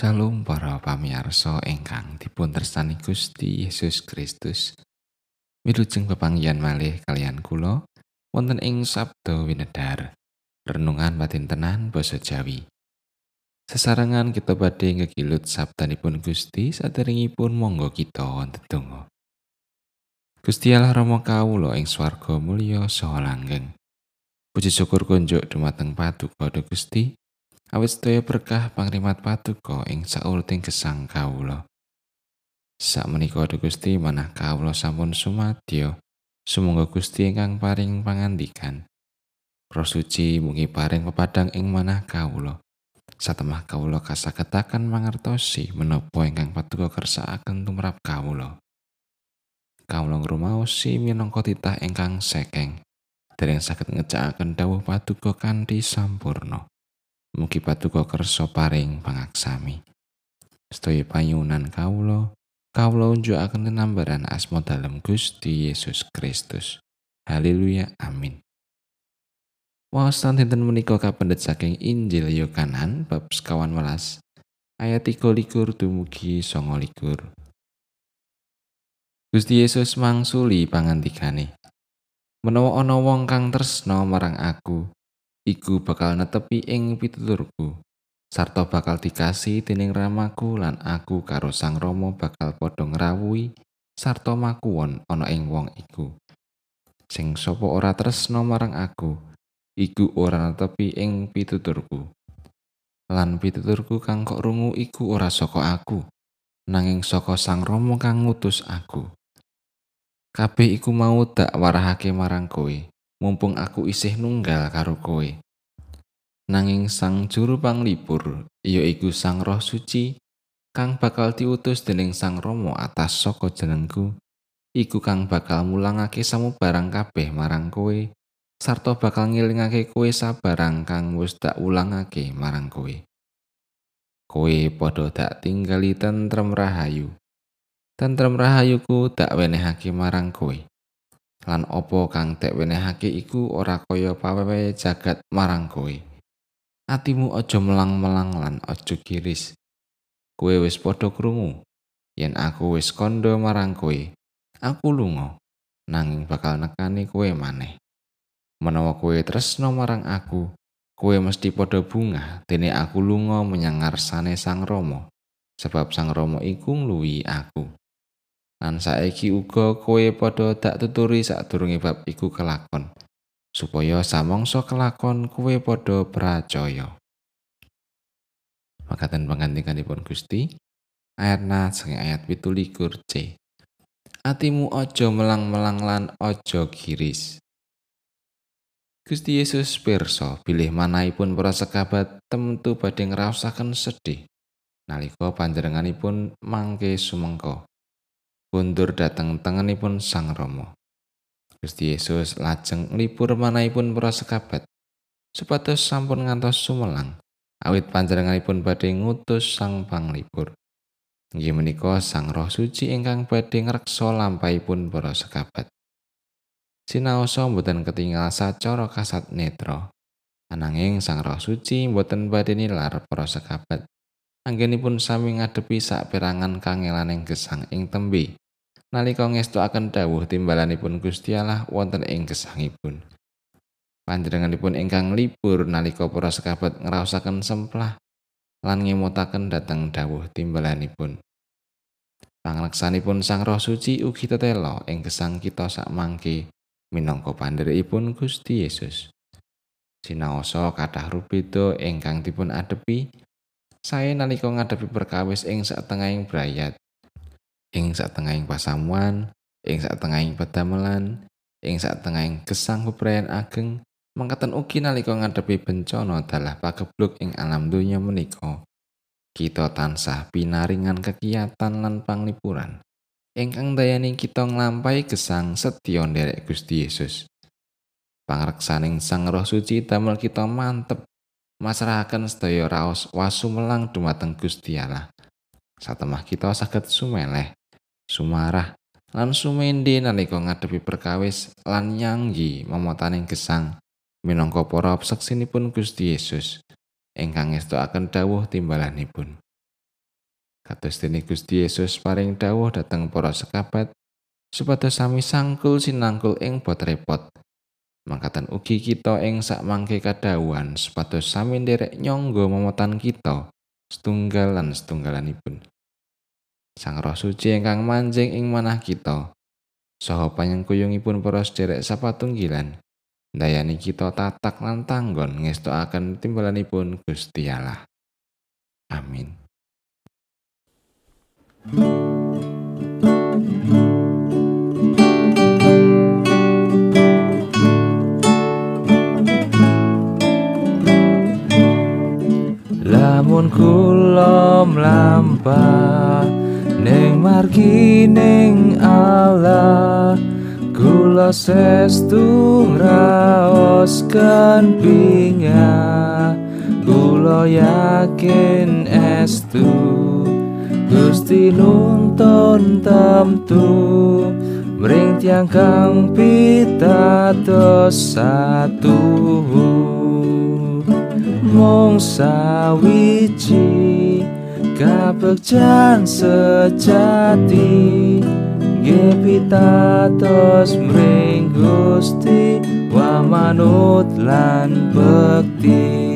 Shalom para pamirsa ingkang dipun tresnani Gusti Yesus Kristus. Wilujeng pepanggihan malih kalian kula wonten ing Sabda Winedar. Renungan batin tenan basa Jawi. Sesarengan kita badhe ngegilut sabdanipun Gusti saderengipun monggo kita ndedonga. Gusti Allah Rama kawula ing swarga mulya saha langgeng. Puji syukur kunjuk dumateng Paduka Gusti. Awit sedaya berkah pangrimat paduka ing saurting gesang kawula. Sak menika Gusti manah kawula sampun sumadyo. Sumangga Gusti ingkang paring pangandikan. Roh suci mugi paring pepadang ing manah kawula. Satemah kawula kasagetaken mangertosi menapa ingkang paduka kersakaken tumrap kawula. Kawula ngrumaosi minangka titah ingkang sekeng. Dereng saged ngecakaken dawuh paduka kanthi sampurna. Mugi patuko kersa paring pangaksami. Sedaya panyunan kawula, kawula unjukaken tenambaran asma dalem Gusti Yesus Kristus. Haleluya. Amin. Wawasan dinten menika kapendet saking Injil Yohanan bab sekawan welas ayat 23 dumugi 29. Gusti Yesus mangsuli pangandikane. Menawa ana wong kang tresna marang aku, iku bakal netepi ing pituturku. Sarta bakal dikasih dening ramaku lan aku karo sang Rama bakal padha ngrawuhi sarta makuwon ana ing wong iku. Sing sapa ora tresno marang aku iku ora netepi ing pituturku. Lan pituturku kang kok rungu iku ora saka aku nanging saka sang Rama kang ngutus aku. Kabeh iku mau dak warahake marang kowe mumpung aku isih nunggal karo kowe. Nanging sang juru panglipur, ya iku sang roh suci, kang bakal diutus dening sang romo atas saka jenengku, iku kang bakal mulangake samubarang kabeh marang kowe, sarta bakal ngilingake kowe sabarang kang wis tak ulangake marang kowe. Kowe padha tak tinggali tentrem rahayu. Tentrem rahayuku tak wenehake marang kowe. Lan opo kang tek wenehake iku ora kaya pawewe jagat marang kowe. Atimu aja melang-melang lan aja kiris. Kowe wis padha krungu yen aku wis kandha marang kowe. Aku lunga nanging bakal nekani kowe maneh. Menawa kowe tresno marang aku, kowe mesti padha bunga dene aku lunga menyang ngarsane Sang Rama. Sebab Sang Rama iku ngluwi aku. Lan saiki uga kowe padha dak tuturi sadurunge bab iku kelakon supaya samangsa kelakon kowe padha percaya makaten pangandikanipun Gusti ayat na ayat 17 C. Atimu aja melang-melang lan aja giris. Gusti Yesus pirsa bilih manahipun para sekabat temtu badhe ngraosaken sedih. Nalika panjenenganipun mangke sumengko kundur dateng tengenipun Sang Rama. Gusti Yesus lajeng nglipur manahipun para sekabat supados sampun ngantos sumelang awit panjenenganipun badhe ngutus Sang Panglipur. Inggih menika Sang Roh Suci ingkang badhe ngreksa lampahipun para sekabat. Sinaosa mboten ketinggal sacara kasat netra. Ananging Sang Roh Suci mboten badhe nilar para sekabat. Anggenipun sami ngadepi sak perangan kangelaning gesang ing tembe. Nalika ngestokaken dawuh timbalanipun Gusti Allah wonten ing gesangipun. Panjenenganipun ingkang libur nalika para sekabat ngraosaken semplah lan ngemutaken dhateng dawuh timbalanipun. Pangleksanipun Sang Roh Suci ugi tetelo ing gesang kita sak mangke minangka pandherekipun Gusti Yesus. Sinaosa kathah rubeda ingkang dipun adepi sae nalika ngadepi perkawis ing satengahing brayat ing satengahing pasamuan, ing satengahing pedamelan, ing satengahing gesang bebrayan ageng, mangkatan ugi nalika ngadepi bencana dalah pagebluk ing alam donya menika. Kita tansah pinaringan kegiatan lan panglipuran. Ingkang dayani kita nglampahi gesang setya nderek Gusti Yesus. Pangreksaning Sang Roh Suci damel kita mantep masrahaken sedaya raos wasumelang dumateng Gusti Allah. Satemah kita saged sumeleh sumarah lan sumende nalika ngadepi perkawis lan nyanggi momotaning gesang minangka para seksinipun Gusti Yesus ingkang ngestokaken dawuh timbalanipun Kados dene Gusti Yesus paring dawuh dhateng para sekabat supados sami sangkul sinangkul ing bot repot. Mangkatan ugi kita ing sak mangke kadhawuhan supados sami nderek nyangga momotan kita setunggal lan setunggalanipun. Sang Roh Suci ingkang manjing ing manah kita saha panyengkuyungipun para sederek sapatunggilan ndayani kita tatak lan tanggon ngestokaken timbalanipun Gusti Allah. Amin. lamun kula mlampah ning margi ning Allah kula sestu ngraos kan pingah kula yakin estu Gusti nuntun tamtu mring tiang kang pitados satu. Mung sawiji kabegjan sejati. Gepitatos mring Gusti wa manut lan bekti